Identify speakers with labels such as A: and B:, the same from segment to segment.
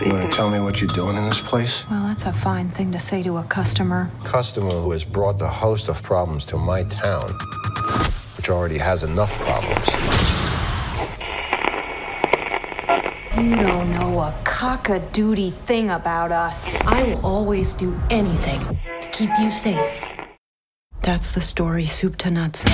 A: You want to tell me what you're doing in this place?
B: Well, that's a fine thing to say to a customer.
A: Customer who has brought the host of problems to my town, which already has enough problems.
B: You don't know a cock-a-doodie thing about us.
C: I will always do anything to keep you safe.
B: That's the story, soup to nuts.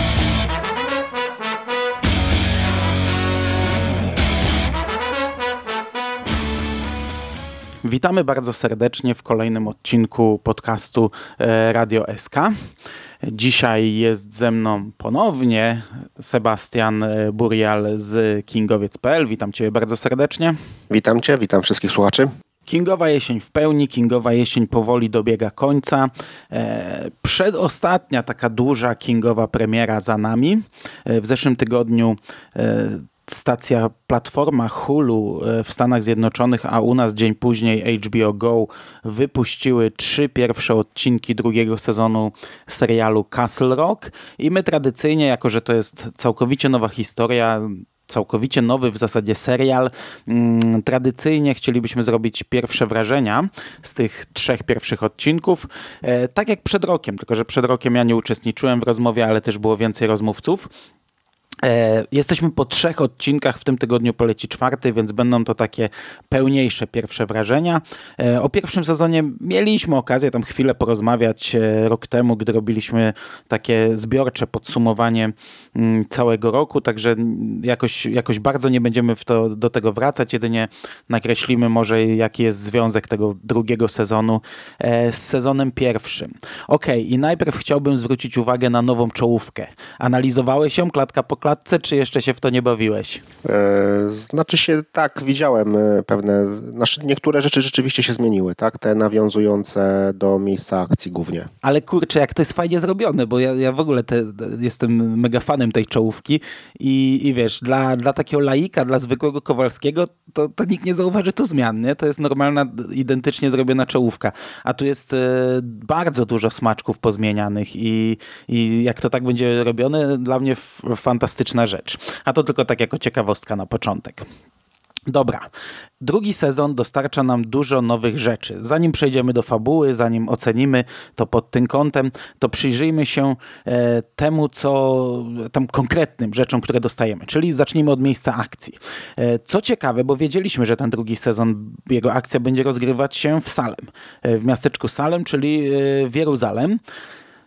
D: Witamy bardzo serdecznie w kolejnym odcinku podcastu e, Radio SK. Dzisiaj jest ze mną ponownie Sebastian e, Burial z kingowiec.pl. Witam Cię bardzo serdecznie.
E: Witam Cię, witam wszystkich słuchaczy.
D: Kingowa jesień w pełni, Kingowa jesień powoli dobiega końca. E, przedostatnia taka duża Kingowa premiera za nami. W zeszłym tygodniu stacja platforma Hulu e, w Stanach Zjednoczonych, a u nas dzień później HBO Go wypuściły trzy pierwsze odcinki drugiego sezonu serialu Castle Rock i my tradycyjnie, jako że to jest całkowicie nowa historia, całkowicie nowy w zasadzie serial. Mm, tradycyjnie chcielibyśmy zrobić pierwsze wrażenia z tych trzech pierwszych odcinków, e, tak jak przed rokiem, tylko że przed rokiem ja nie uczestniczyłem w rozmowie, ale też było więcej rozmówców. E, jesteśmy po trzech odcinkach, w tym tygodniu poleci czwarty, więc będą to takie pełniejsze pierwsze wrażenia. E, o pierwszym sezonie mieliśmy okazję tam chwilę porozmawiać e, rok temu, gdy robiliśmy takie zbiorcze podsumowanie mm, całego roku, także jakoś, jakoś bardzo nie będziemy w to, do tego wracać, jedynie nakreślimy może jaki jest związek tego drugiego sezonu z sezonem pierwszym. Ok, i najpierw chciałbym zwrócić uwagę na nową czołówkę. Analizowałeś ją klatka po klatce, czy jeszcze się w to nie bawiłeś?
E: E, znaczy się tak, widziałem e, pewne, znaczy niektóre rzeczy rzeczywiście się zmieniły, tak? Te nawiązujące do miejsca akcji głównie.
D: Ale kurczę, jak to jest fajnie zrobione, bo ja, ja w ogóle te, jestem mega fanem tej czołówki i, i wiesz, dla, dla takiego laika, dla zwykłego Kowalskiego, to, to nikt nie zauważy tu zmian, nie? To jest normalna, identycznie zrobiona czołówka. A tu jest e, bardzo dużo smaczków pozmienianych i, i jak to tak będzie robione, dla mnie fantastyczne fantastyczna rzecz. A to tylko tak jako ciekawostka na początek. Dobra, drugi sezon dostarcza nam dużo nowych rzeczy. Zanim przejdziemy do fabuły, zanim ocenimy to pod tym kątem, to przyjrzyjmy się e, temu, co tam konkretnym rzeczom, które dostajemy. Czyli zacznijmy od miejsca akcji. E, co ciekawe, bo wiedzieliśmy, że ten drugi sezon, jego akcja będzie rozgrywać się w Salem, e, w miasteczku Salem, czyli e, w Jeruzalem.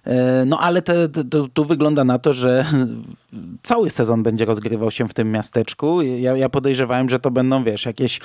D: E, no ale te, to, tu wygląda na to, że cały sezon będzie rozgrywał się w tym miasteczku. Ja, ja podejrzewałem, że to będą, wiesz, jakieś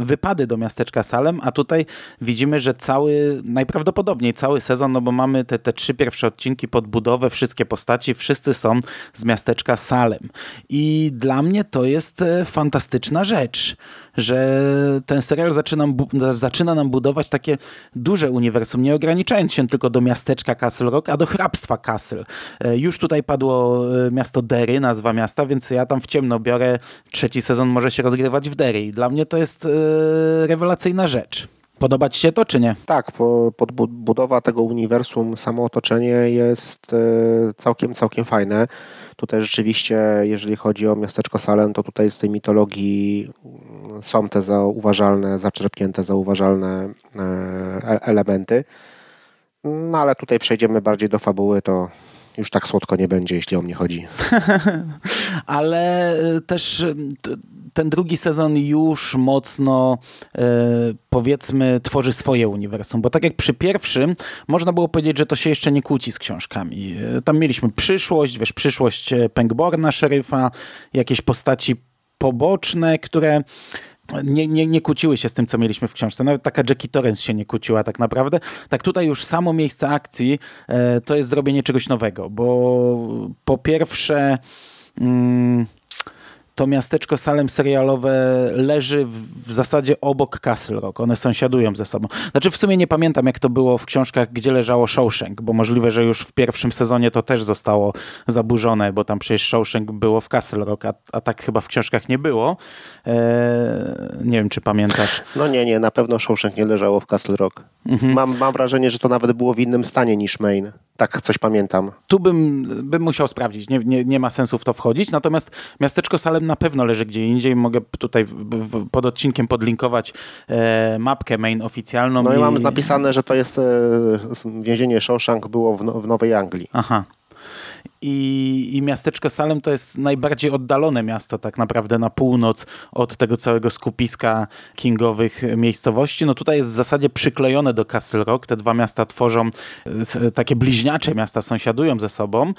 D: wypady do miasteczka Salem, a tutaj widzimy, że cały, najprawdopodobniej cały sezon, no bo mamy te, te trzy pierwsze odcinki pod budowę, wszystkie postaci, wszyscy są z miasteczka Salem. I dla mnie to jest e, fantastyczna rzecz że ten serial zaczyna, zaczyna nam budować takie duże uniwersum, nie ograniczając się tylko do miasteczka Castle Rock, a do hrabstwa Castle. E, już tutaj padło e, miasto Derry, nazwa miasta, więc ja tam w ciemno biorę. Trzeci sezon może się rozgrywać w Derry. Dla mnie to jest e, rewelacyjna rzecz. Podobać się to, czy nie?
E: Tak, podbudowa tego uniwersum, samo otoczenie jest całkiem, całkiem fajne. Tutaj rzeczywiście, jeżeli chodzi o miasteczko Salem, to tutaj z tej mitologii mm, są te zauważalne, zaczerpnięte zauważalne e, e, elementy. No ale tutaj przejdziemy bardziej do fabuły, to już tak słodko nie będzie, jeśli o mnie chodzi.
D: Ale e, też ten drugi sezon już mocno powiedzmy tworzy swoje uniwersum, bo tak jak przy pierwszym można było powiedzieć, że to się jeszcze nie kłóci z książkami. Tam mieliśmy przyszłość, wiesz, przyszłość Pengborna, szeryfa, jakieś postaci poboczne, które nie, nie, nie kłóciły się z tym, co mieliśmy w książce. Nawet taka Jackie Torrance się nie kłóciła tak naprawdę. Tak tutaj już samo miejsce akcji e, to jest zrobienie czegoś nowego, bo po pierwsze... Mm, to miasteczko Salem serialowe leży w, w, zasadzie obok Castle Rock. One sąsiadują ze sobą. Znaczy w sumie nie pamiętam jak to było w książkach, gdzie leżało Shawshank, bo możliwe, że już w pierwszym sezonie to też zostało zaburzone, bo tam przecież Shawshank było w Castle Rock, a, a tak chyba w książkach nie było. Eee, nie wiem, czy pamiętasz.
E: No nie, nie, na pewno Shawshank nie leżało w Castle Rock. Mhm. Mam, mam wrażenie, że to nawet było w innym stanie niż Main. Tak, coś pamiętam.
D: Tu bym, bym musiał sprawdzić. Nie, nie, nie ma sensu w to wchodzić. Natomiast miasteczko Salem na pewno leży gdzie indziej. Mogę tutaj pod odcinkiem podlinkować e, mapkę main oficjalną.
E: No i, i mam napisane, że to jest e, więzienie Shawshank było w, w Nowej Anglii.
D: Aha. I, I miasteczko Salem to jest najbardziej oddalone miasto tak naprawdę na północ od tego całego skupiska kingowych miejscowości. No tutaj jest w zasadzie przyklejone do Castle Rock. Te dwa miasta tworzą takie bliźniacze miasta, sąsiadują ze sobą.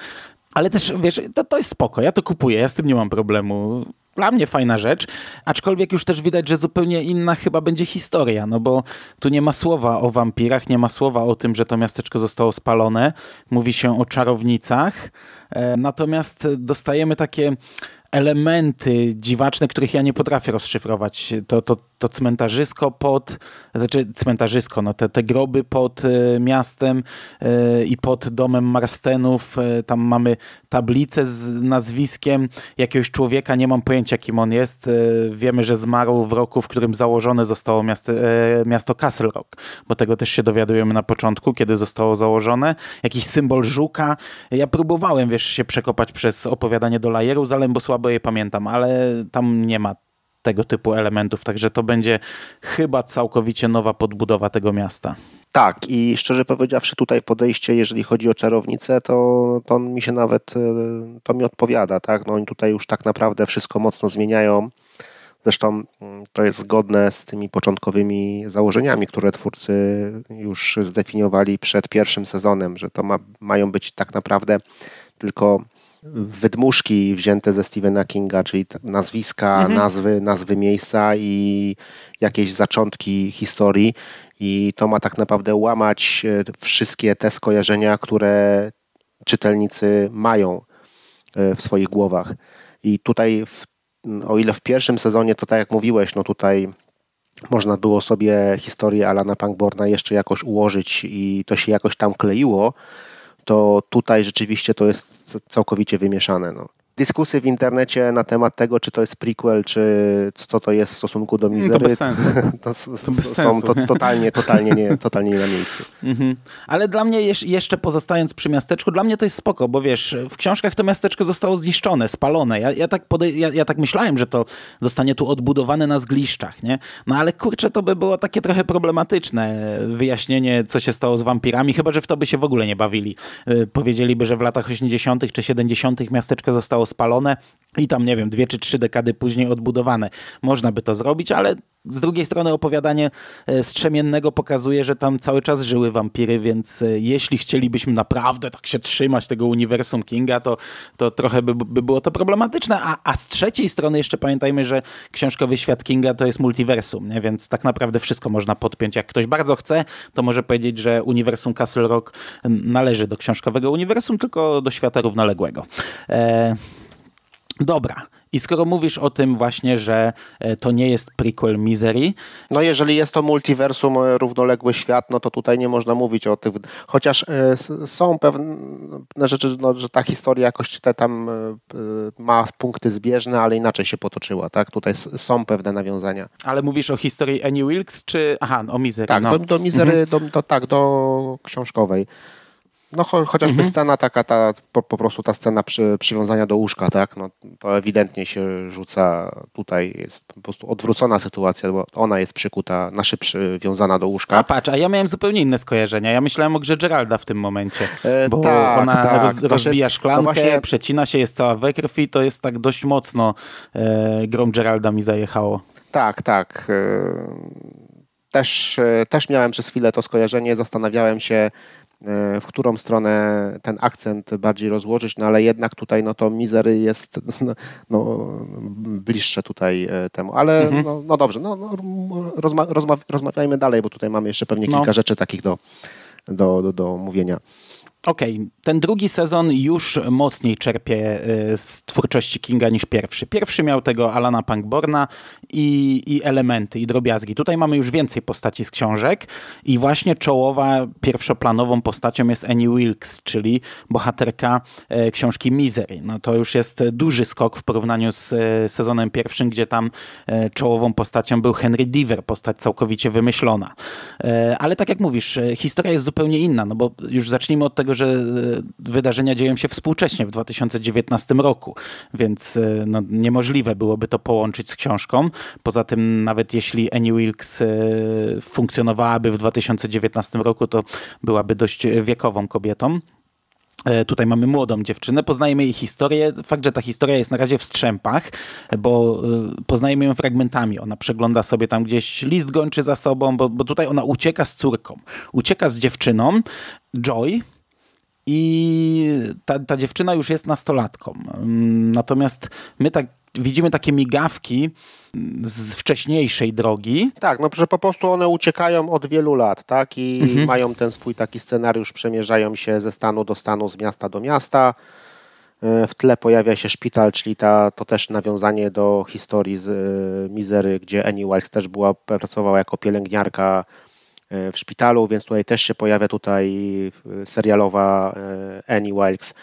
D: Ale też, wiesz, to, to jest spoko, ja to kupuję, ja z tym nie mam problemu. Dla mnie fajna rzecz, aczkolwiek już też widać, że zupełnie inna chyba będzie historia, no bo tu nie ma słowa o wampirach, nie ma słowa o tym, że to miasteczko zostało spalone. Mówi się o czarownicach, e, natomiast dostajemy takie elementy dziwaczne, których ja nie potrafię rozszyfrować. To, to, to cmentarzysko pod, znaczy cmentarzysko, no te, te groby pod e, miastem e, i pod domem Marstenów. E, tam mamy tablicę z nazwiskiem jakiegoś człowieka, nie mam pojęcia kim on jest. Wiemy, że zmarł w roku, w którym założone zostało miasto, miasto Castle Rock, bo tego też się dowiadujemy na początku, kiedy zostało założone. Jakiś symbol żuka. Ja próbowałem, wiesz, się przekopać przez opowiadanie do Jeruzalem, bo słabo je pamiętam, ale tam nie ma tego typu elementów, także to będzie chyba całkowicie nowa podbudowa tego miasta.
E: Tak, i szczerze powiedziawszy, tutaj podejście, jeżeli chodzi o czarownicę, to, to mi się nawet e, to mi odpowiada. Tak? No oni tutaj już tak naprawdę wszystko mocno zmieniają. Zresztą mm, to jest zgodne z tymi początkowymi założeniami, które twórcy już zdefiniowali przed pierwszym sezonem, że to ma, mają być tak naprawdę tylko wydmuszki wzięte ze Stephena Kinga, czyli nazwiska, mhm. nazwy, nazwy miejsca i jakieś zaczątki historii. I to ma tak naprawdę łamać e, wszystkie te skojarzenia, które czytelnicy mają e, w swoich głowach. I tutaj, w, o ile w pierwszym sezonie, to tak jak mówiłeś, no tutaj można było sobie historię Alana Punkborna jeszcze jakoś ułożyć i to się jakoś tam kleiło, to tutaj rzeczywiście to jest całkowicie wymieszane. No dyskusje w internecie na temat tego, czy to jest prequel, czy co to jest w stosunku do Misery.
D: To bez sensu.
E: To, to bez są to, totalnie, totalnie nie, totalnie nie na miejscu.
D: Mhm. Ale dla mnie jeszcze pozostając przy miasteczku, dla mnie to jest spoko, bo wiesz, w książkach to miasteczko zostało zniszczone, spalone. Ja, ja, tak, ja, ja tak myślałem, że to zostanie tu odbudowane na zgliszczach, nie? No ale kurczę, to by było takie trochę problematyczne wyjaśnienie, co się stało z wampirami, chyba, że w to by się w ogóle nie bawili. Y, powiedzieliby, że w latach 80. czy 70. miasteczko zostało spalone i tam, nie wiem, dwie czy trzy dekady później odbudowane. Można by to zrobić, ale z drugiej strony opowiadanie e, Strzemiennego pokazuje, że tam cały czas żyły wampiry, więc e, jeśli chcielibyśmy naprawdę tak się trzymać tego uniwersum Kinga, to, to trochę by, by było to problematyczne. A, a z trzeciej strony jeszcze pamiętajmy, że książkowy świat Kinga to jest multiversum, nie? więc tak naprawdę wszystko można podpiąć. Jak ktoś bardzo chce, to może powiedzieć, że uniwersum Castle Rock należy do książkowego uniwersum, tylko do świata równoległego. E Dobra. I skoro mówisz o tym właśnie, że e, to nie jest prequel Misery.
E: No jeżeli jest to multiversum, e, równoległy świat, no to tutaj nie można mówić o tych, chociaż e, są pewne rzeczy, no, że ta historia jakoś te tam ma punkty zbieżne, ale inaczej się potoczyła, tak? Tutaj są pewne nawiązania.
D: Ale mówisz o historii Annie Wilkes, czy... Aha, o Misery.
E: Tak,
D: no.
E: do, do Misery, mhm. do, do, tak, do książkowej. No cho chociażby mhm. scena taka, ta, po, po, prostu ta scena przy, przywiązania do łóżka, tak? No, to ewidentnie się rzuca, tutaj jest po prostu odwrócona sytuacja, bo ona jest przykuta, naszy przywiązana do łóżka.
D: A patrz, a ja miałem zupełnie inne skojarzenia. Ja myślałem o grze Geralda w tym momencie,
E: e,
D: bo
E: tak,
D: ona
E: tak.
D: Roz, rozbija szklankę, właśnie... przecina się, jest cała we krwi, to jest tak dość mocno e, grą Geralda mi zajechało.
E: Tak, tak. E, też, e, też miałem przez chwilę to skojarzenie, zastanawiałem się, w którą stronę ten akcent bardziej rozłożyć, no ale jednak tutaj no to Misery jest no, no bliższe tutaj e, temu, ale mhm. no, no, dobrze, no, no rozma rozmawiajmy dalej, bo tutaj mamy jeszcze pewnie no. kilka rzeczy takich do, do, do, do mówienia.
D: Okej, okay. ten drugi sezon już mocniej czerpie y, z twórczości Kinga niż pierwszy. Pierwszy miał tego Alana Punkborna i, i elementy, i drobiazgi. Tutaj mamy już więcej postaci z książek i właśnie czołowa, pierwszoplanową postacią jest Annie Wilkes, czyli bohaterka y, książki Misery. No to już jest duży skok w porównaniu z y, sezonem pierwszym, gdzie tam czołową postacią był Henry Diver, postać całkowicie wymyślona. Ale tak jak mówisz, historia jest zupełnie inna, no bo już zacznijmy od tego, dlatego że e, wydarzenia dzieją się współcześnie w 2019 roku, więc e, no, niemożliwe byłoby to połączyć z książką. Poza tym nawet jeśli Annie Wilkes funkcjonowałaby w 2019 roku, to byłaby dość wiekową kobietą. E, tutaj mamy młodą dziewczynę, poznajemy jej historię. Fakt, że ta historia jest na razie w strzępach, bo e, poznajemy ją fragmentami. Ona przegląda sobie tam gdzieś list gończy za sobą, bo, bo tutaj ona ucieka z córką. Ucieka z dziewczyną, Joy, i ta, ta dziewczyna już jest nastolatką. Mm, natomiast my tak widzimy takie migawki z wcześniejszej drogi.
E: Tak, no że po prostu one uciekają od wielu lat, tak? I mhm. mają ten swój taki scenariusz, przemierzają się ze stanu do stanu, z miasta do miasta. E, w tle pojawia się szpital, czyli ta, to też nawiązanie do historii z e, Mizery, gdzie Annie Wilkes też była, pracowała jako pielęgniarka w szpitalu, więc tutaj też się pojawia tutaj serialowa Annie Wilkes.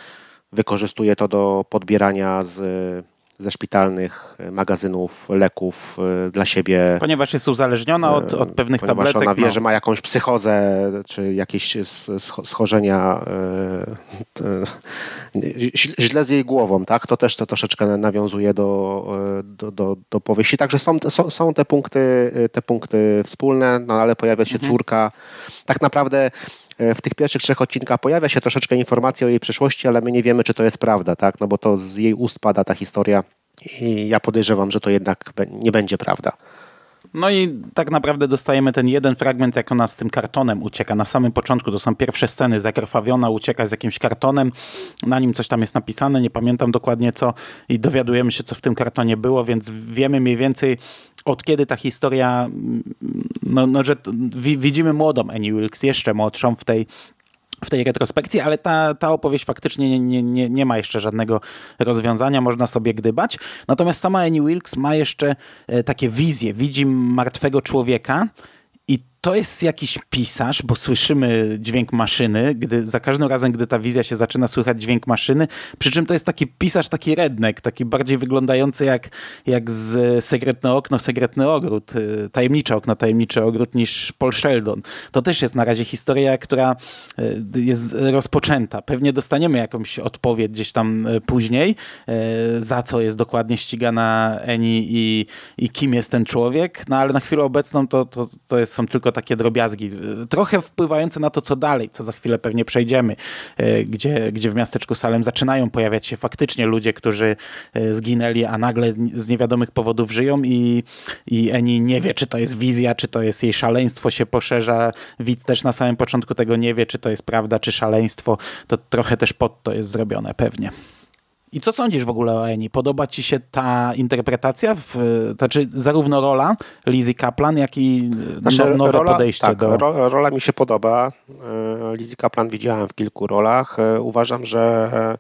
E: Wykorzystuje to do podbierania z ze szpitalnych e, magazynów leków e, dla siebie.
D: Ponieważ jest uzależniona od, od pewnych
E: Ponieważ
D: tabletek.
E: ona wie, no. że ma jakąś psychozę, czy jakieś schorzenia e, źle z jej głową, tak? To też to troszeczkę nawiązuje do, do, do, do powieści. Także są, są, są te, punkty, te punkty wspólne, no ale pojawia się mhm. córka. Tak naprawdę w tych pierwszych trzech odcinkach pojawia się troszeczkę informacji o jej przeszłości, ale my nie wiemy, czy to jest prawda, tak? No bo to z jej ust pada ta historia i ja podejrzewam, że to jednak nie będzie prawda.
D: No i tak naprawdę dostajemy ten jeden fragment, jak ona z tym kartonem ucieka. Na samym początku to są pierwsze sceny, zakrwawiona, ucieka z jakimś kartonem, na nim coś tam jest napisane, nie pamiętam dokładnie co. I dowiadujemy się, co w tym kartonie było, więc wiemy mniej więcej od kiedy ta historia, no, no że widzimy młodą Annie Wilkes, jeszcze młodszą w tej w tej retrospekcji, ale ta, ta opowieść faktycznie nie, nie, nie ma jeszcze żadnego rozwiązania, można sobie gdybać. Natomiast sama Annie Wilkes ma jeszcze e, takie wizje, widzi martwego człowieka, to jest jakiś pisarz, bo słyszymy dźwięk maszyny, gdy za każdym razem, gdy ta wizja się zaczyna, słychać dźwięk maszyny, przy czym to jest taki pisarz, taki rednek, taki bardziej wyglądający jak, jak z Sekretne Okno, Sekretny Ogród, y, Tajemnicze Okno, Tajemniczy Ogród niż Paul Sheldon. To też jest na razie historia, która y, jest rozpoczęta. Pewnie dostaniemy jakąś odpowiedź gdzieś tam y, później, za co jest dokładnie ścigana Eni i, i kim jest ten człowiek, no ale na chwilę obecną to, to, to jest, są tylko takie drobiazgi, trochę wpływające na to, co dalej, co za chwilę pewnie przejdziemy, e, gdzie, gdzie w miasteczku Salem zaczynają pojawiać się faktycznie ludzie, którzy e, zginęli, a nagle z niewiadomych powodów żyją i, i Eni nie wie, czy to jest wizja, czy to jest jej szaleństwo się poszerza. Widz też na samym początku tego nie wie, czy to jest prawda, czy szaleństwo. To trochę też pod to jest zrobione pewnie. I co sądzisz w ogóle o Eni? Podoba ci się ta interpretacja? W, znaczy zarówno rola Lizzie Kaplan, jak i no, znaczy, nowe rola, podejście
E: tak,
D: do...
E: rola mi się podoba. E, Lizzie Kaplan widziałem w kilku rolach. E, uważam, że e,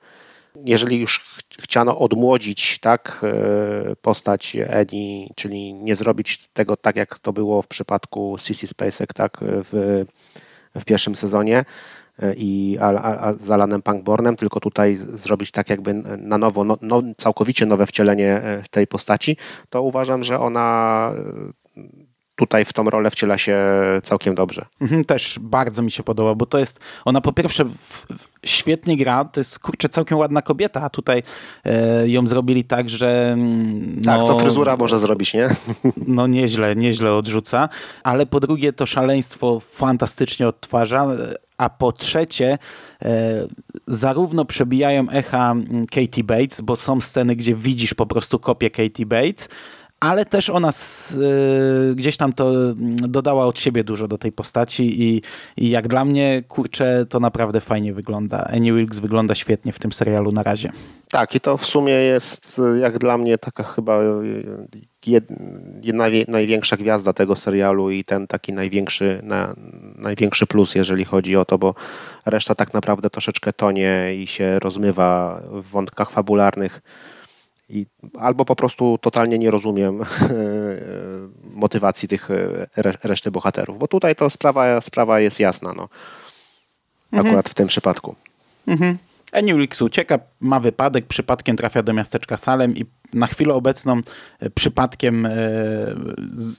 E: jeżeli już chciano odmłodzić tak, postać Eni, czyli nie zrobić tego tak, jak to było w przypadku Sissy Spacek tak, w, w pierwszym sezonie, i a, a, z Alanem Punkbornem, tylko tutaj zrobić tak jakby na nowo, no, no, całkowicie nowe wcielenie e, tej postaci, to uważam, że ona e, tutaj w tą rolę wciela się całkiem dobrze.
D: Mhm, też bardzo mi się podoba, bo to jest, ona po pierwsze świetnie gra, to jest kurczę całkiem ładna kobieta, a tutaj e, ją zrobili tak, że...
E: Mm, tak, no, tak, to fryzura może zrobić, nie?
D: No nieźle, nieźle odrzuca, ale po drugie to szaleństwo fantastycznie odtwarza, a po trzecie e, zarówno przebijają echa mm, Katie Bates, bo są sceny, gdzie widzisz po prostu kopię Katie Bates, ale też ona y, gdzieś tam to mm, dodała od siebie dużo do tej postaci i, i jak dla mnie, kurczę, to naprawdę fajnie wygląda. Annie Wilkes wygląda świetnie w tym serialu na razie.
E: Tak, i to w sumie jest jak dla mnie taka chyba jedna, największa gwiazda tego serialu i ten taki największy, na, największy plus, jeżeli chodzi o to, bo reszta tak naprawdę troszeczkę tonie i się rozmywa w wątkach fabularnych i albo po prostu totalnie nie rozumiem motywacji tych e, reszty bohaterów, bo tutaj to sprawa, sprawa jest jasna, no. Akurat mhm. w tym przypadku.
D: Mhm. Wilkes ucieka, ma wypadek, przypadkiem trafia do miasteczka Salem i na chwilę obecną przypadkiem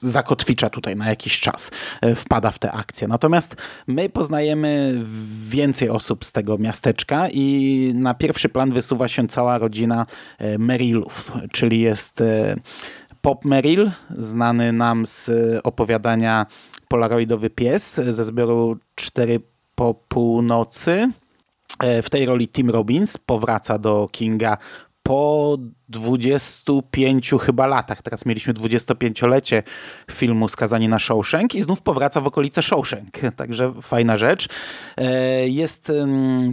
D: zakotwicza tutaj na jakiś czas, wpada w tę akcję. Natomiast my poznajemy więcej osób z tego miasteczka i na pierwszy plan wysuwa się cała rodzina Merillów, czyli jest Pop Merrill, znany nam z opowiadania Polaroidowy pies ze zbioru 4 po północy. E, w tej roli Tim Robbins powraca do Kinga po 25 chyba latach. Teraz mieliśmy 25-lecie filmu Skazani na Shawshank i znów powraca w okolice Shawshank. Także fajna rzecz. E, jest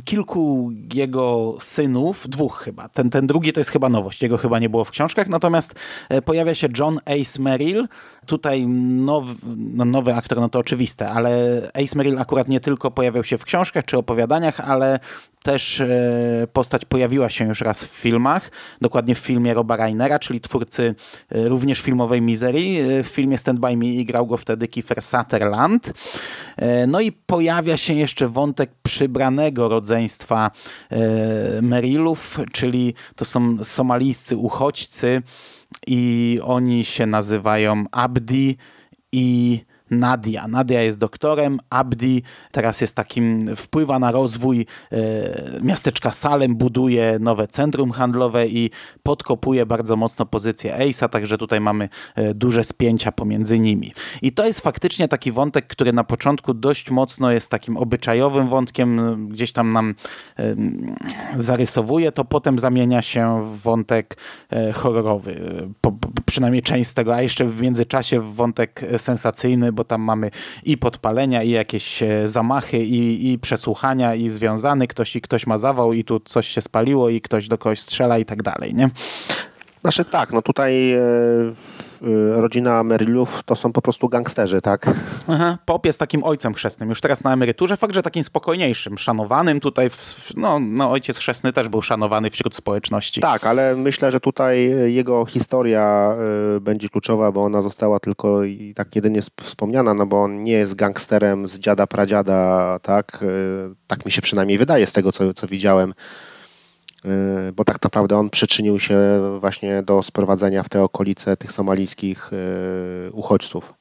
D: kilku jego synów, dwóch chyba. Ten, ten drugi to jest chyba nowość. Jego chyba nie było w książkach. Natomiast e, pojawia się John Ace Merrill. Tutaj nowy, no nowy aktor, no to oczywiste, ale Ace Merrill akurat nie tylko pojawiał się w książkach czy opowiadaniach, ale też e, postać pojawiła się już raz w filmach, dokładnie w filmie Roba Reinera, czyli twórcy e, również filmowej Misery. E, w filmie Stand By Me i grał go wtedy Kiefer Sutherland. No i pojawia się jeszcze wątek przybranego rodzeństwa Merillów, czyli to są somalijscy uchodźcy i oni się nazywają Abdi i Nadia. Nadia jest doktorem, Abdi teraz jest takim, wpływa na rozwój e, miasteczka Salem, buduje nowe centrum handlowe i podkopuje bardzo mocno pozycję Ace'a, także tutaj mamy e, duże spięcia pomiędzy nimi. I to jest faktycznie taki wątek, który na początku dość mocno jest takim obyczajowym wątkiem, gdzieś tam nam e, zarysowuje, to potem zamienia się w wątek e, horrorowy, po, przynajmniej część z tego, a jeszcze w międzyczasie w wątek sensacyjny, bo tam mamy i podpalenia, i jakieś e, zamachy, i, i przesłuchania, i związany ktoś, i ktoś ma zawał, i tu coś się spaliło, i ktoś do kogoś strzela i tak dalej, nie?
E: Znaczy tak, no tutaj e, rodzina Merillów to są po prostu gangsterzy, tak?
D: Aha, Pop jest takim ojcem chrzestnym, już teraz na emeryturze, fakt, że takim spokojniejszym, szanowanym tutaj, no, no ojciec chrzestny też był szanowany wśród społeczności.
E: Tak, ale myślę, że tutaj jego historia y, będzie kluczowa, bo ona została tylko i tak jedynie wspomniana, no bo on nie jest gangsterem z dziada pradziada, tak? Y, tak mi się przynajmniej wydaje z tego, co, co widziałem Y, bo tak naprawdę on przyczynił się właśnie do sprowadzenia w te okolice tych somalijskich y, uchodźców.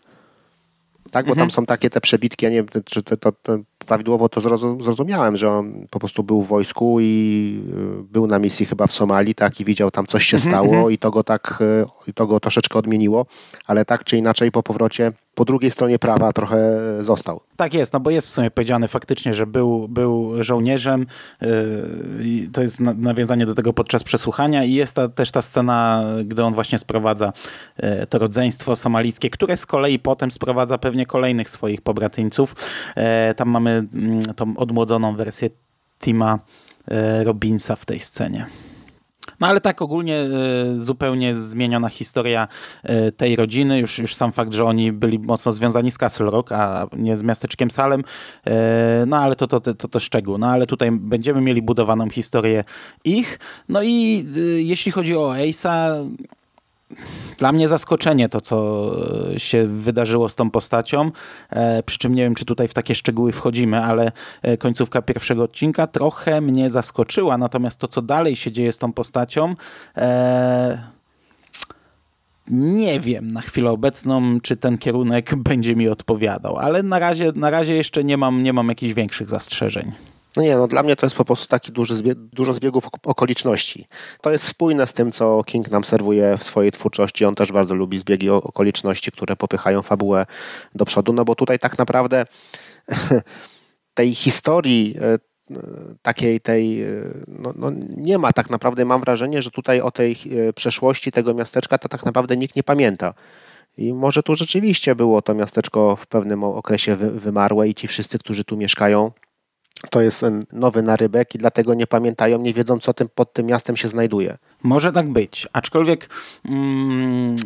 E: Tak, bo mhm. tam są takie te przebitki, ja nie wiem, czy to, to, to prawidłowo to zrozumiałem, że on po prostu był w wojsku i y, był na misji chyba w Somalii, tak, i widział tam coś się mhm, stało mhm. i to go tak, i to go troszeczkę odmieniło, ale tak czy inaczej po powrocie po drugiej stronie prawa trochę został.
D: Tak jest, no bo jest w sumie powiedziane faktycznie, że był, był żołnierzem. Yy, to jest nawiązanie do tego podczas przesłuchania i jest ta, też ta scena, gdy on właśnie sprowadza yy, to rodzeństwo somalijskie, które z kolei potem sprowadza pewnie kolejnych swoich pobratyńców. Yy, tam mamy yy, tą odmłodzoną wersję Tima Robinsa w tej scenie. No ale tak ogólnie e, zupełnie zmieniona historia e, tej rodziny. Już, już sam fakt, że oni byli mocno związani z Castle Rock, a nie z miasteczkiem Salem. E, no ale to, to, to, to szczegół. No ale tutaj będziemy mieli budowaną historię ich. No i jeśli chodzi o Ace'a, dla mnie zaskoczenie to, co się wydarzyło z tą postacią. E, przy czym nie wiem, czy tutaj w takie szczegóły wchodzimy, ale e, końcówka pierwszego odcinka trochę mnie zaskoczyła. Natomiast to, co dalej się dzieje z tą postacią, e, nie wiem na chwilę obecną, czy ten kierunek będzie mi odpowiadał, ale na razie, na razie jeszcze nie mam, nie mam jakichś większych zastrzeżeń.
E: No nie, no dla mnie to jest po prostu taki duży dużo zbiegów okoliczności. To jest spójne z tym, co King nam serwuje w swojej twórczości. On też bardzo lubi zbiegi okoliczności, które popychają fabułę do przodu, no bo tutaj tak naprawdę tej historii e, takiej tej, e, no, no, nie ma tak naprawdę. Mam wrażenie, że tutaj o tej e, przeszłości tego miasteczka to tak naprawdę nikt nie pamięta. I może tu rzeczywiście było to miasteczko w pewnym okresie wymarłe i ci wszyscy, którzy tu mieszkają, to jest nowy narybek i dlatego nie pamiętają, nie wiedzą, co tym, pod tym miastem się znajduje.
D: Może tak być, aczkolwiek mm,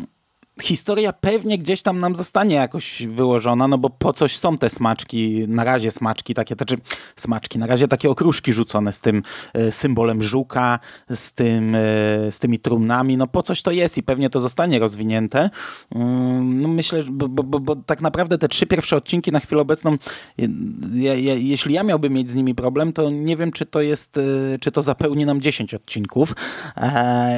D: historia pewnie gdzieś tam nam zostanie jakoś wyłożona, no bo po coś są te smaczki, na razie smaczki takie, to znaczy smaczki, na razie takie okruszki rzucone z tym e, symbolem żuka, z, tym, e, z tymi trumnami, no po coś to jest i pewnie to zostanie rozwinięte. Mm, no myślę, bo, bo, bo, bo tak naprawdę te trzy pierwsze odcinki na chwilę obecną, jeśli ja miałbym mieć z nimi problem, to nie wiem, czy to jest, czy to zapełni nam 10 odcinków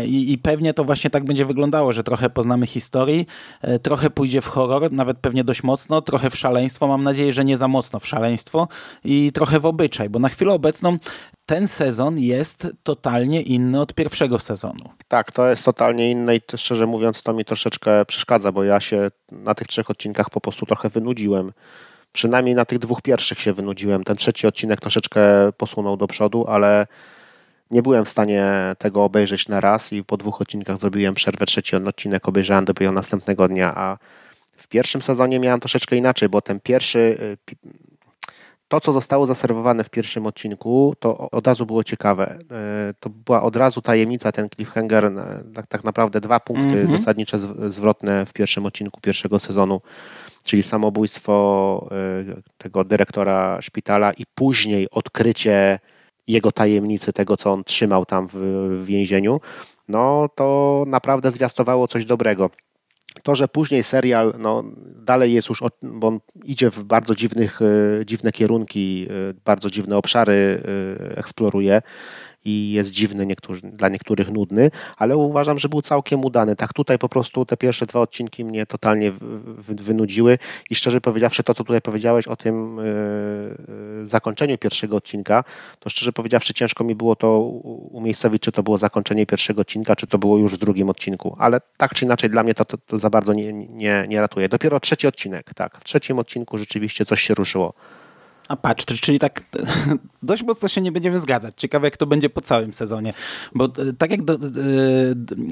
D: i, i pewnie to właśnie tak będzie wyglądało, że trochę poznamy historię, historii. E, trochę pójdzie w horror, nawet pewnie dość mocno, trochę w szaleństwo. Mam nadzieję, że nie za mocno w szaleństwo i trochę w obyczaj, bo na chwilę obecną ten sezon jest totalnie inny od pierwszego sezonu.
E: Tak, to jest totalnie inne i szczerze mówiąc to mi troszeczkę przeszkadza, bo ja się na tych trzech odcinkach po prostu trochę wynudziłem. Przynajmniej na tych dwóch pierwszych się wynudziłem. Ten trzeci odcinek troszeczkę posunął do przodu, ale nie byłem w stanie tego obejrzeć na raz i po dwóch odcinkach zrobiłem przerwę. Trzeci odcinek obejrzałem dopiero następnego dnia, a w pierwszym sezonie miałem troszeczkę inaczej, bo ten pierwszy, y, to co zostało zaserwowane w pierwszym odcinku, to od razu było ciekawe. Y, to była od razu tajemnica, ten cliffhanger, y, tak, tak naprawdę dwa punkty mm -hmm. zasadnicze zwrotne w pierwszym odcinku pierwszego sezonu, czyli samobójstwo tego dyrektora szpitala i później odkrycie jego tajemnicy, tego co on trzymał tam w, w więzieniu, no to naprawdę zwiastowało coś dobrego. To, że później serial no, dalej jest już, bo on idzie w bardzo dziwnych, e, dziwne kierunki, e, bardzo dziwne obszary e, eksploruje i jest dziwny niektórzy, dla niektórych nudny, ale uważam, że był całkiem udany. Tak tutaj po prostu te pierwsze dwa odcinki mnie totalnie wynudziły i szczerze powiedziawszy to, co tutaj powiedziałeś o tym yy, zakończeniu pierwszego odcinka, to szczerze powiedziawszy ciężko mi było to umiejscowić, czy to było zakończenie pierwszego odcinka, czy to było już w drugim odcinku, ale tak czy inaczej dla mnie to, to, to za bardzo nie, nie, nie ratuje. Dopiero trzeci odcinek, tak. W trzecim odcinku rzeczywiście coś się ruszyło.
D: A patrz, czyli tak dość mocno się nie będziemy zgadzać. Ciekawe, jak to będzie po całym sezonie. Bo e, tak jak do, e,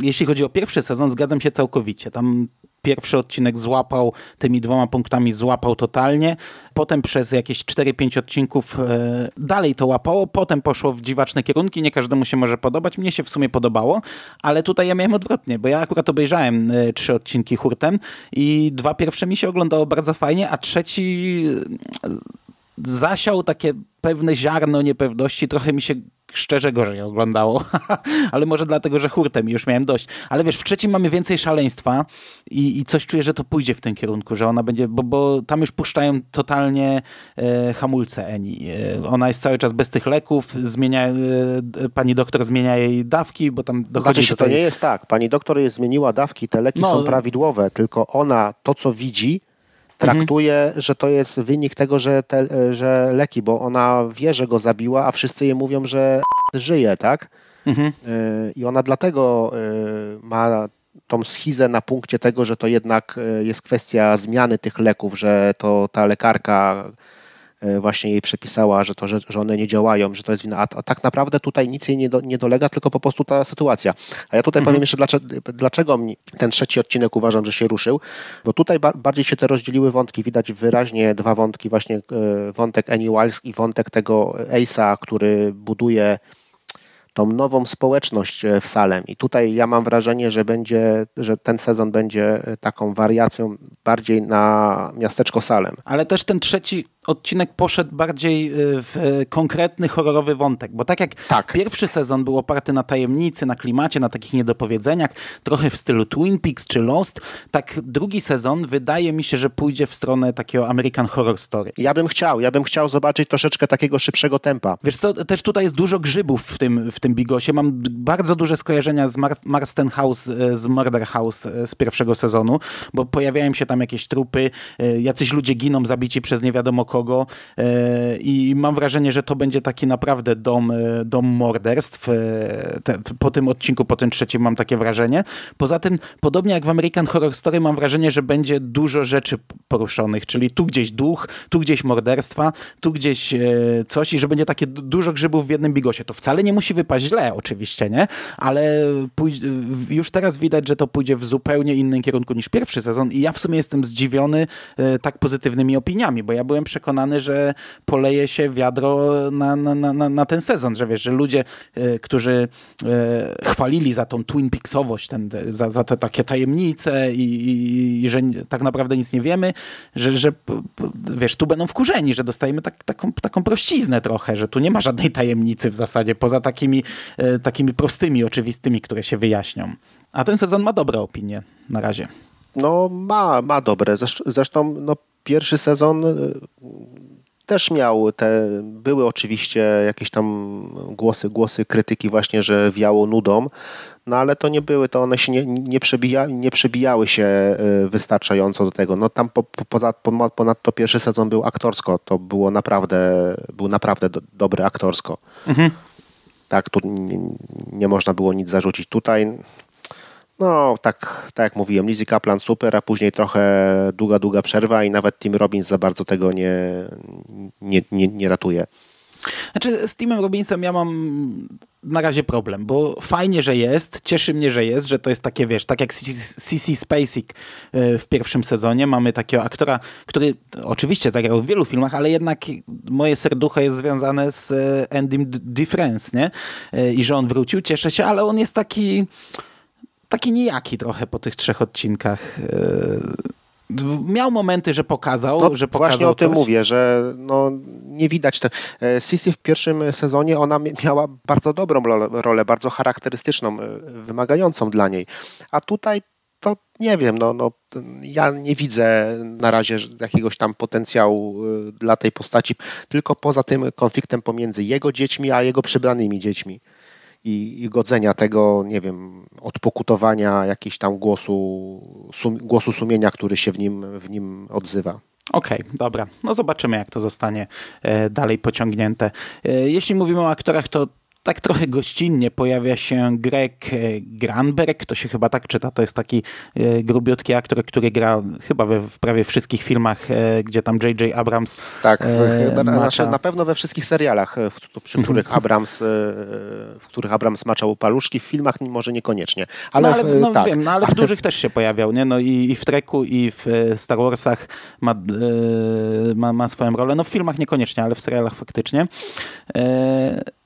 D: jeśli chodzi o pierwszy sezon, zgadzam się całkowicie. Tam pierwszy odcinek złapał, tymi dwoma punktami złapał totalnie. Potem przez jakieś 4-5 odcinków e, dalej to łapało. Potem poszło w dziwaczne kierunki. Nie każdemu się może podobać. Mnie się w sumie podobało, ale tutaj ja miałem odwrotnie, bo ja akurat obejrzałem trzy odcinki hurtem i dwa pierwsze mi się oglądało bardzo fajnie, a trzeci zasiał takie pewne ziarno niepewności, trochę mi się szczerze gorzej oglądało, ale może dlatego, że hurtem już miałem dość. Ale wiesz, w trzecim mamy więcej szaleństwa i, i coś czuję, że to pójdzie w tym kierunku, że ona będzie, bo, bo tam już puszczają totalnie e, hamulce Eni. E, ona jest cały czas bez tych leków, zmienia, e, pani doktor zmienia jej dawki, bo tam dochodzi
E: znaczy się,
D: do tej...
E: to nie jest tak. Pani doktor jej zmieniła dawki, te leki no, są prawidłowe, tylko ona to, co widzi, traktuje, mhm. że to jest wynik tego, że, te, że leki, bo ona wie, że go zabiła, a wszyscy jej mówią, że żyje, tak? Mhm. Y, I ona dlatego y, ma tą schizę na punkcie tego, że to jednak y, jest kwestia zmiany tych leków, że to ta lekarka właśnie jej przepisała, że, to, że, że one nie działają, że to jest wina. A, a tak naprawdę tutaj nic jej nie, do, nie dolega, tylko po prostu ta sytuacja. A ja tutaj mhm. powiem jeszcze, dlaczego, dlaczego ten trzeci odcinek uważam, że się ruszył, bo tutaj ba bardziej się te rozdzieliły wątki. Widać wyraźnie dwa wątki, właśnie e, wątek Annie Wiles i wątek tego Ace'a, który buduje tą nową społeczność e, w Salem. I tutaj ja mam wrażenie, że będzie, że ten sezon będzie taką wariacją bardziej na miasteczko Salem.
D: Ale też ten trzeci odcinek poszedł bardziej y, w konkretny horrorowy wątek, bo tak jak tak. pierwszy sezon był oparty na tajemnicy, na klimacie, na takich niedopowiedzeniach, trochę w stylu Twin Peaks czy Lost, tak drugi sezon wydaje mi się, że pójdzie w stronę takiego American Horror Story.
E: Ja bym chciał, ja bym chciał zobaczyć troszeczkę takiego szybszego tempa.
D: Wiesz co, też tutaj jest dużo grzybów w tym, w tym bigosie. Mam bardzo duże skojarzenia z Mar Marston House, y, z Murder House y, z pierwszego sezonu, bo pojawiają się tam jakieś trupy, jacyś ludzie giną zabici przez nie wiadomo kogo, kogo e, i mam wrażenie, że to będzie taki naprawdę dom, e, dom morderstw. E, po tym odcinku, po tym trzecim mam takie wrażenie. Poza tym, podobnie jak w American Horror Story, mam wrażenie, że będzie dużo rzeczy poruszonych, czyli tu gdzieś duch, tu gdzieś morderstwa, tu gdzieś coś i że będzie takie dużo grzybów w jednym bigosie. To wcale nie musi wypaść źle, oczywiście, nie? Ale już teraz widać, że to pójdzie w zupełnie innym kierunku niż pierwszy sezon i ja w sumie jestem zdziwiony tak pozytywnymi opiniami, bo ja byłem przekonany, przekonany, że poleje się wiadro na, na, na, na ten sezon, że wiesz, że ludzie, e, którzy e, chwalili za tą Twin Peaksowość, ten, za, za te takie tajemnice i, i, i że tak naprawdę nic nie wiemy, że, że wiesz, tu będą wkurzeni, że dostajemy tak, taką, taką prościznę trochę, że tu nie ma żadnej tajemnicy w zasadzie, poza takimi, takimi prostymi, oczywistymi, które się wyjaśnią. A ten sezon ma dobre opinie na razie.
E: No ma, ma dobre. Zresztą no, pierwszy sezon y, też miał te, były oczywiście jakieś tam głosy, głosy krytyki właśnie, że wiało nudą, no ale to nie były, to one się nie, nie, przebija, nie przebijały się y, wystarczająco do tego. No tam po, poza, ponadto pierwszy sezon był aktorsko, to było naprawdę, był naprawdę do, dobry aktorsko. Mhm. Tak, tu nie, nie można było nic zarzucić. Tutaj no, tak, tak jak mówiłem, Lizzie Kaplan super, a później trochę długa, długa przerwa i nawet Tim Robbins za bardzo tego nie, nie, nie, nie ratuje.
D: Znaczy z Timem Robinsem ja mam na razie problem, bo fajnie, że jest, cieszy mnie, że jest, że to jest takie, wiesz, tak jak CC Spacek e, w pierwszym sezonie, mamy takiego aktora, który oczywiście zagrał w wielu filmach, ale jednak moje serducho jest związane z e, Andym Difference, nie? E, I że on wrócił, cieszę się, ale on jest taki taki nijaki trochę po tych trzech odcinkach. E, miał momenty, że pokazał,
E: no,
D: że pokazał
E: Właśnie o tym
D: coś.
E: mówię, że no, nie widać. Te... E, Sisi w pierwszym sezonie ona miała bardzo dobrą rolę, bardzo charakterystyczną, e, wymagającą dla niej. A tutaj to nie wiem, no, no, ja nie widzę na razie jakiegoś tam potencjału dla tej postaci, tylko poza tym konfliktem pomiędzy jego dziećmi, a jego przybranymi dziećmi i, i godzenia tego, nie wiem, odpokutowania jakiegoś tam głosu, sum, głosu sumienia, który się w nim, w nim odzywa.
D: Okej, okay, dobra. No zobaczymy, jak to zostanie e, dalej pociągnięte. E, jeśli mówimy o aktorach, to tak trochę gościnnie pojawia się Greg e, Granberg, to się chyba tak czyta, to jest taki e, grubiutki aktor, który gra chyba we, w prawie wszystkich filmach, e, gdzie tam J.J. Abrams
E: Tak, e, macza... na pewno we wszystkich serialach, przy których Abrams, w których Abrams maczał paluszki, w filmach może niekoniecznie. Ale,
D: no, ale,
E: w,
D: no,
E: tak.
D: wiem, no, ale w dużych też się pojawiał, nie? No, i, i w Treku, i w Star Warsach ma, ma, ma swoją rolę. No w filmach niekoniecznie, ale w serialach faktycznie. I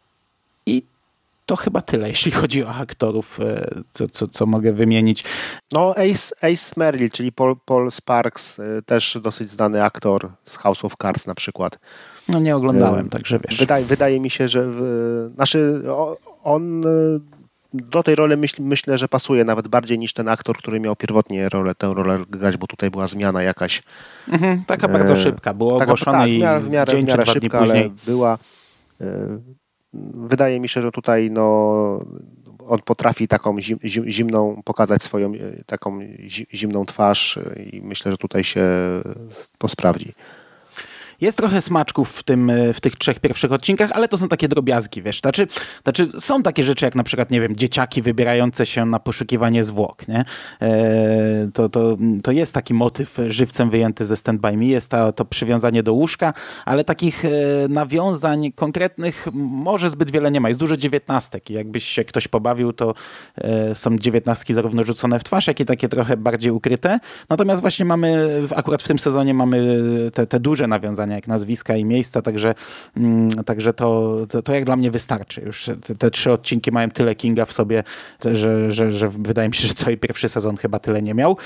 D: to chyba tyle, jeśli chodzi o aktorów, e, co, co, co mogę wymienić.
E: No Ace, Ace Merrill, czyli Paul, Paul Sparks, e, też dosyć znany aktor z House of Cards na przykład.
D: No nie oglądałem, także wiesz.
E: Wydaje, wydaje mi się, że w, znaczy on do tej roli myśl, myślę, że pasuje nawet bardziej niż ten aktor, który miał pierwotnie rolę, tę rolę grać, bo tutaj była zmiana jakaś.
D: Mhm, taka bardzo szybka, było ogłoszone tak, i w miarę, dzień, w miarę szybka, ale
E: była wydaje mi się, że tutaj no, on potrafi taką zim, zimną, pokazać swoją taką zimną twarz i myślę, że tutaj się to sprawdzi.
D: Jest trochę smaczków w, tym, w tych trzech pierwszych odcinkach, ale to są takie drobiazgi, wiesz. Znaczy, znaczy są takie rzeczy jak na przykład, nie wiem, dzieciaki wybierające się na poszukiwanie zwłok, nie? E, to, to, to jest taki motyw żywcem wyjęty ze Stand By Me, jest to, to przywiązanie do łóżka, ale takich e, nawiązań konkretnych może zbyt wiele nie ma. Jest dużo dziewiętnastek i jakbyś się ktoś pobawił, to e, są dziewiętnastki zarówno rzucone w twarz, jak i takie trochę bardziej ukryte. Natomiast właśnie mamy, akurat w tym sezonie mamy te, te duże nawiązania jak nazwiska i miejsca, także, mm, także to, to, to, jak dla mnie wystarczy. Już te, te, trzy odcinki mają tyle Kinga w sobie, że, że, że wydaje mi się, że cały pierwszy sezon chyba tyle nie miał.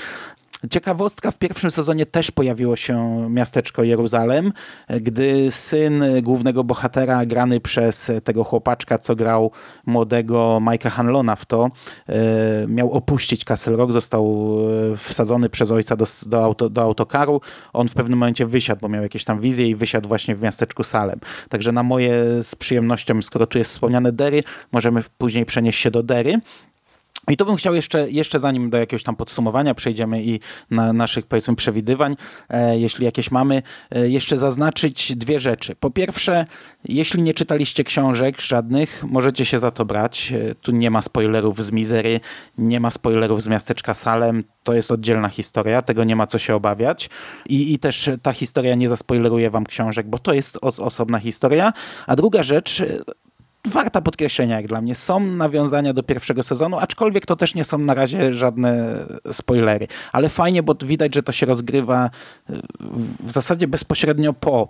D: Ciekawostka, w pierwszym sezonie też pojawiło się miasteczko Jeruzalem, gdy syn głównego bohatera, grany przez tego chłopaczka, co grał młodego Mike'a Hanlona w to, e, miał opuścić Castle Rock, został e, wsadzony przez ojca do, do, auto, do autokaru. On w pewnym momencie wysiadł, bo miał jakieś tam wizje i wysiadł właśnie w miasteczku Salem. Także na moje z przyjemnością, skoro tu jest wspomniane Derry, możemy później przenieść się do Derry. I to bym chciał jeszcze, jeszcze zanim do jakiegoś tam podsumowania przejdziemy i na naszych powiedzmy przewidywań, e, jeśli jakieś mamy, e, jeszcze zaznaczyć dwie rzeczy. Po pierwsze, jeśli nie czytaliście książek żadnych, możecie się za to brać. E, tu nie ma spoilerów z Mizery, nie ma spoilerów z miasteczka Salem, to jest oddzielna historia, tego nie ma co się obawiać. I, i też ta historia nie zaspoileruje wam książek, bo to jest osobna historia. A druga rzecz, warta podkreślenia jak dla mnie. Są nawiązania do pierwszego sezonu, aczkolwiek to też nie są na razie żadne spoilery. Ale fajnie, bo widać, że to się rozgrywa w zasadzie bezpośrednio po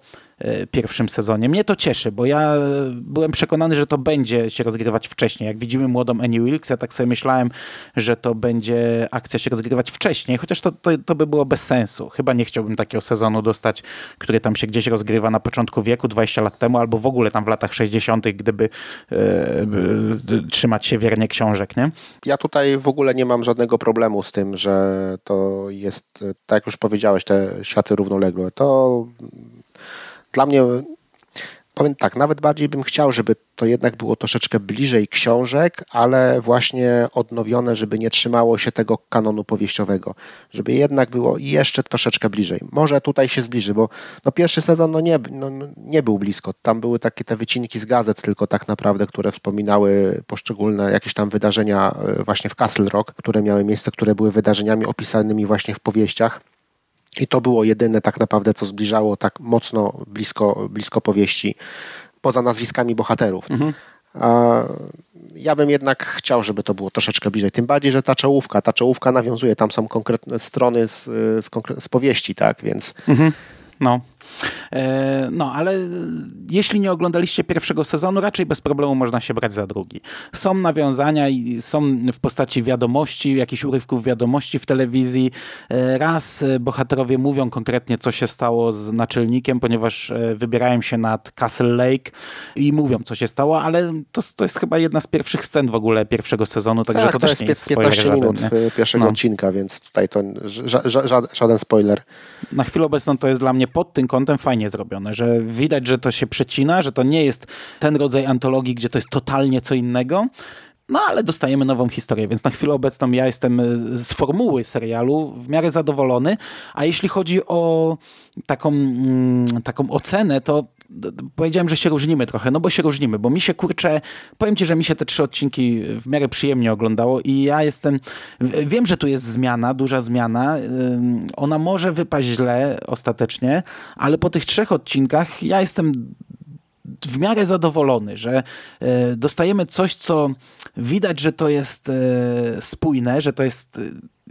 D: pierwszym sezonie. Mnie to cieszy, bo ja byłem przekonany, że to będzie się rozgrywać wcześniej. Jak widzimy młodą Annie Wilkes, ja tak sobie myślałem, że to będzie akcja się rozgrywać wcześniej, chociaż to, to, to by było bez sensu. Chyba nie chciałbym takiego sezonu dostać, który tam się gdzieś rozgrywa na początku wieku, 20 lat temu, albo w ogóle tam w latach 60., gdyby e, e, trzymać się wiernie książek, nie?
E: Ja tutaj w ogóle nie mam żadnego problemu z tym, że to jest, tak jak już powiedziałeś, te światy równoległe. To dla mnie, powiem tak, nawet bardziej bym chciał, żeby to jednak było troszeczkę bliżej książek, ale właśnie odnowione, żeby nie trzymało się tego kanonu powieściowego, żeby jednak było jeszcze troszeczkę bliżej. Może tutaj się zbliży, bo no pierwszy sezon no nie, no, no nie był blisko. Tam były takie te wycinki z gazet tylko tak naprawdę, które wspominały poszczególne jakieś tam wydarzenia e, właśnie w Castle Rock, które miały miejsce, które były wydarzeniami opisanymi właśnie w powieściach. I to było jedyne tak naprawdę, co zbliżało tak mocno blisko, blisko powieści, poza nazwiskami bohaterów. Mhm. Ja bym jednak chciał, żeby to było troszeczkę bliżej. Tym bardziej, że ta czołówka, ta czołówka nawiązuje, tam są konkretne strony z, z, z powieści, tak, więc... Mhm.
D: No. E, no, ale jeśli nie oglądaliście pierwszego sezonu, raczej bez problemu można się brać za drugi. Są nawiązania i są w postaci wiadomości, jakichś urywków wiadomości w telewizji. E, raz bohaterowie mówią konkretnie, co się stało z naczelnikiem, ponieważ e, wybierają się nad Castle Lake i mówią, co się stało, ale to, to jest chyba jedna z pierwszych scen w ogóle pierwszego sezonu, także
E: tak,
D: to,
E: to
D: też nie
E: jest
D: 15
E: żaden, minut
D: nie?
E: pierwszego no. odcinka, więc tutaj to ża ża żaden spoiler.
D: Na chwilę obecną to jest dla mnie pod tym kątem fajnie zrobione, że widać, że to się przecina, że to nie jest ten rodzaj antologii, gdzie to jest totalnie co innego, no ale dostajemy nową historię, więc na chwilę obecną ja jestem e, z formuły serialu w miarę zadowolony, a jeśli chodzi o taką, mm, taką ocenę, to powiedziałem, że się różnimy trochę, no bo się różnimy, bo mi się kurczę, powiem ci, że mi się te trzy odcinki w miarę przyjemnie oglądało i ja jestem, wiem, że tu jest zmiana, duża zmiana, ona może wypaść źle ostatecznie, ale po tych trzech odcinkach ja jestem w miarę zadowolony, że e, dostajemy coś, co widać, że to jest e, spójne, że to jest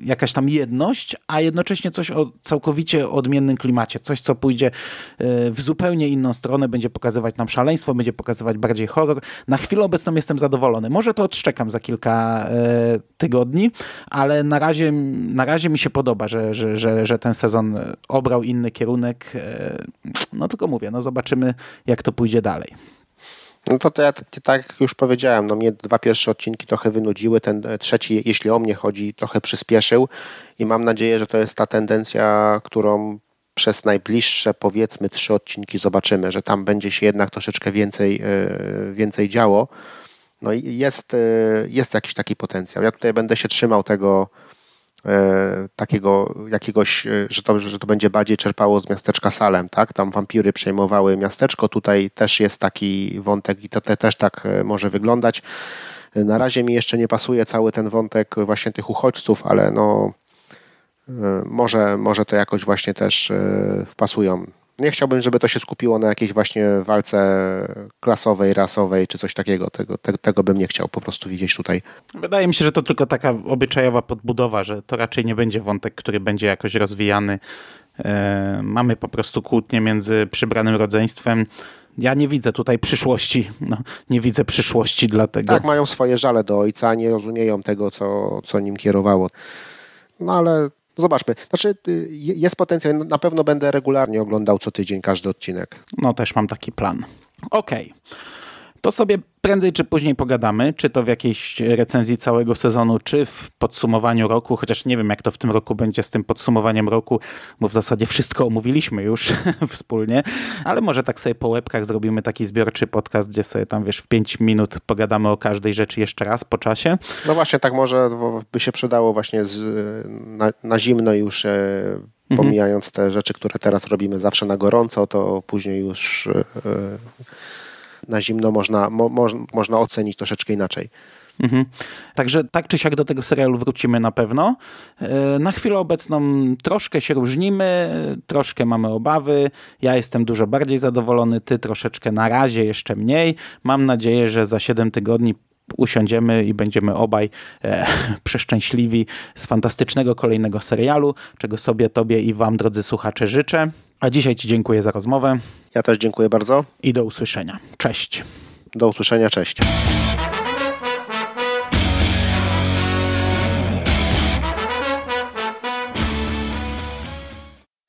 D: jakaś tam jedność, a jednocześnie coś o całkowicie odmiennym klimacie. Coś, co pójdzie e, w zupełnie inną stronę, będzie pokazywać nam szaleństwo, będzie pokazywać bardziej horror. Na chwilę obecną jestem zadowolony. Może to odszczekam za kilka e, tygodni, ale na razie, na razie mi się podoba, że, że, że, że ten sezon obrał inny kierunek. E, no tylko mówię, no zobaczymy jak to pójdzie dalej.
E: No to, to ja tak już powiedziałem, no mnie dwa pierwsze odcinki trochę wynudziły, ten e, trzeci, jeśli o mnie chodzi, trochę przyspieszył i mam nadzieję, że to jest ta tendencja, którą przez najbliższe powiedzmy trzy odcinki zobaczymy, że tam będzie się jednak troszeczkę więcej, e, więcej działo. No i jest, e, jest jakiś taki potencjał. Ja tutaj będę się trzymał tego, takiego jakiegoś, e, że to, że to będzie bardziej czerpało z miasteczka Salem, tak? Tam wampiry przejmowały miasteczko, tutaj też jest taki wątek i to te, też tak e, może wyglądać. Na razie mi jeszcze nie pasuje cały ten wątek właśnie tych uchodźców, ale no może, może to jakoś właśnie też wpasują nie chciałbym, żeby to się skupiło na jakiejś właśnie walce klasowej, rasowej czy coś takiego. Tego, te, tego bym nie chciał po prostu widzieć tutaj.
D: Wydaje mi się, że to tylko taka obyczajowa podbudowa, że to raczej nie będzie wątek, który będzie jakoś rozwijany. E, mamy po prostu kłótnie między przybranym rodzeństwem. Ja nie widzę tutaj przyszłości. No, nie widzę przyszłości dla tego.
E: Tak, mają swoje żale do ojca, nie rozumieją tego, co, co nim kierowało. No ale Zobaczmy. Znaczy, y, jest potencjał. Na pewno będę regularnie oglądał co tydzień każdy odcinek.
D: No, też mam taki plan. Okej. Okay. To sobie prędzej czy później pogadamy, czy to w jakiejś recenzji całego sezonu, czy w podsumowaniu roku, chociaż nie wiem jak to w tym roku będzie z tym podsumowaniem roku, bo w zasadzie wszystko omówiliśmy już wspólnie, ale może tak sobie po łebkach zrobimy taki zbiorczy podcast, gdzie sobie tam wiesz w 5 minut pogadamy o każdej rzeczy jeszcze raz po czasie.
E: No właśnie tak może by się przydało właśnie z, na, na zimno już e, mhm. pomijając te rzeczy, które teraz robimy zawsze na gorąco, to później już e, na zimno można, mo, mo, można ocenić troszeczkę inaczej.
D: Mhm. Także tak czy siak do tego serialu wrócimy na pewno. E, na chwilę obecną troszkę się różnimy, troszkę mamy obawy. Ja jestem dużo bardziej zadowolony, ty troszeczkę na razie jeszcze mniej. Mam nadzieję, że za 7 tygodni usiądziemy i będziemy obaj e, przeszczęśliwi z fantastycznego kolejnego serialu, czego sobie, tobie i wam, drodzy słuchacze, życzę. A dzisiaj ci dziękuję za rozmowę.
E: Ja też dziękuję bardzo.
D: I do usłyszenia. Cześć.
E: Do usłyszenia, cześć.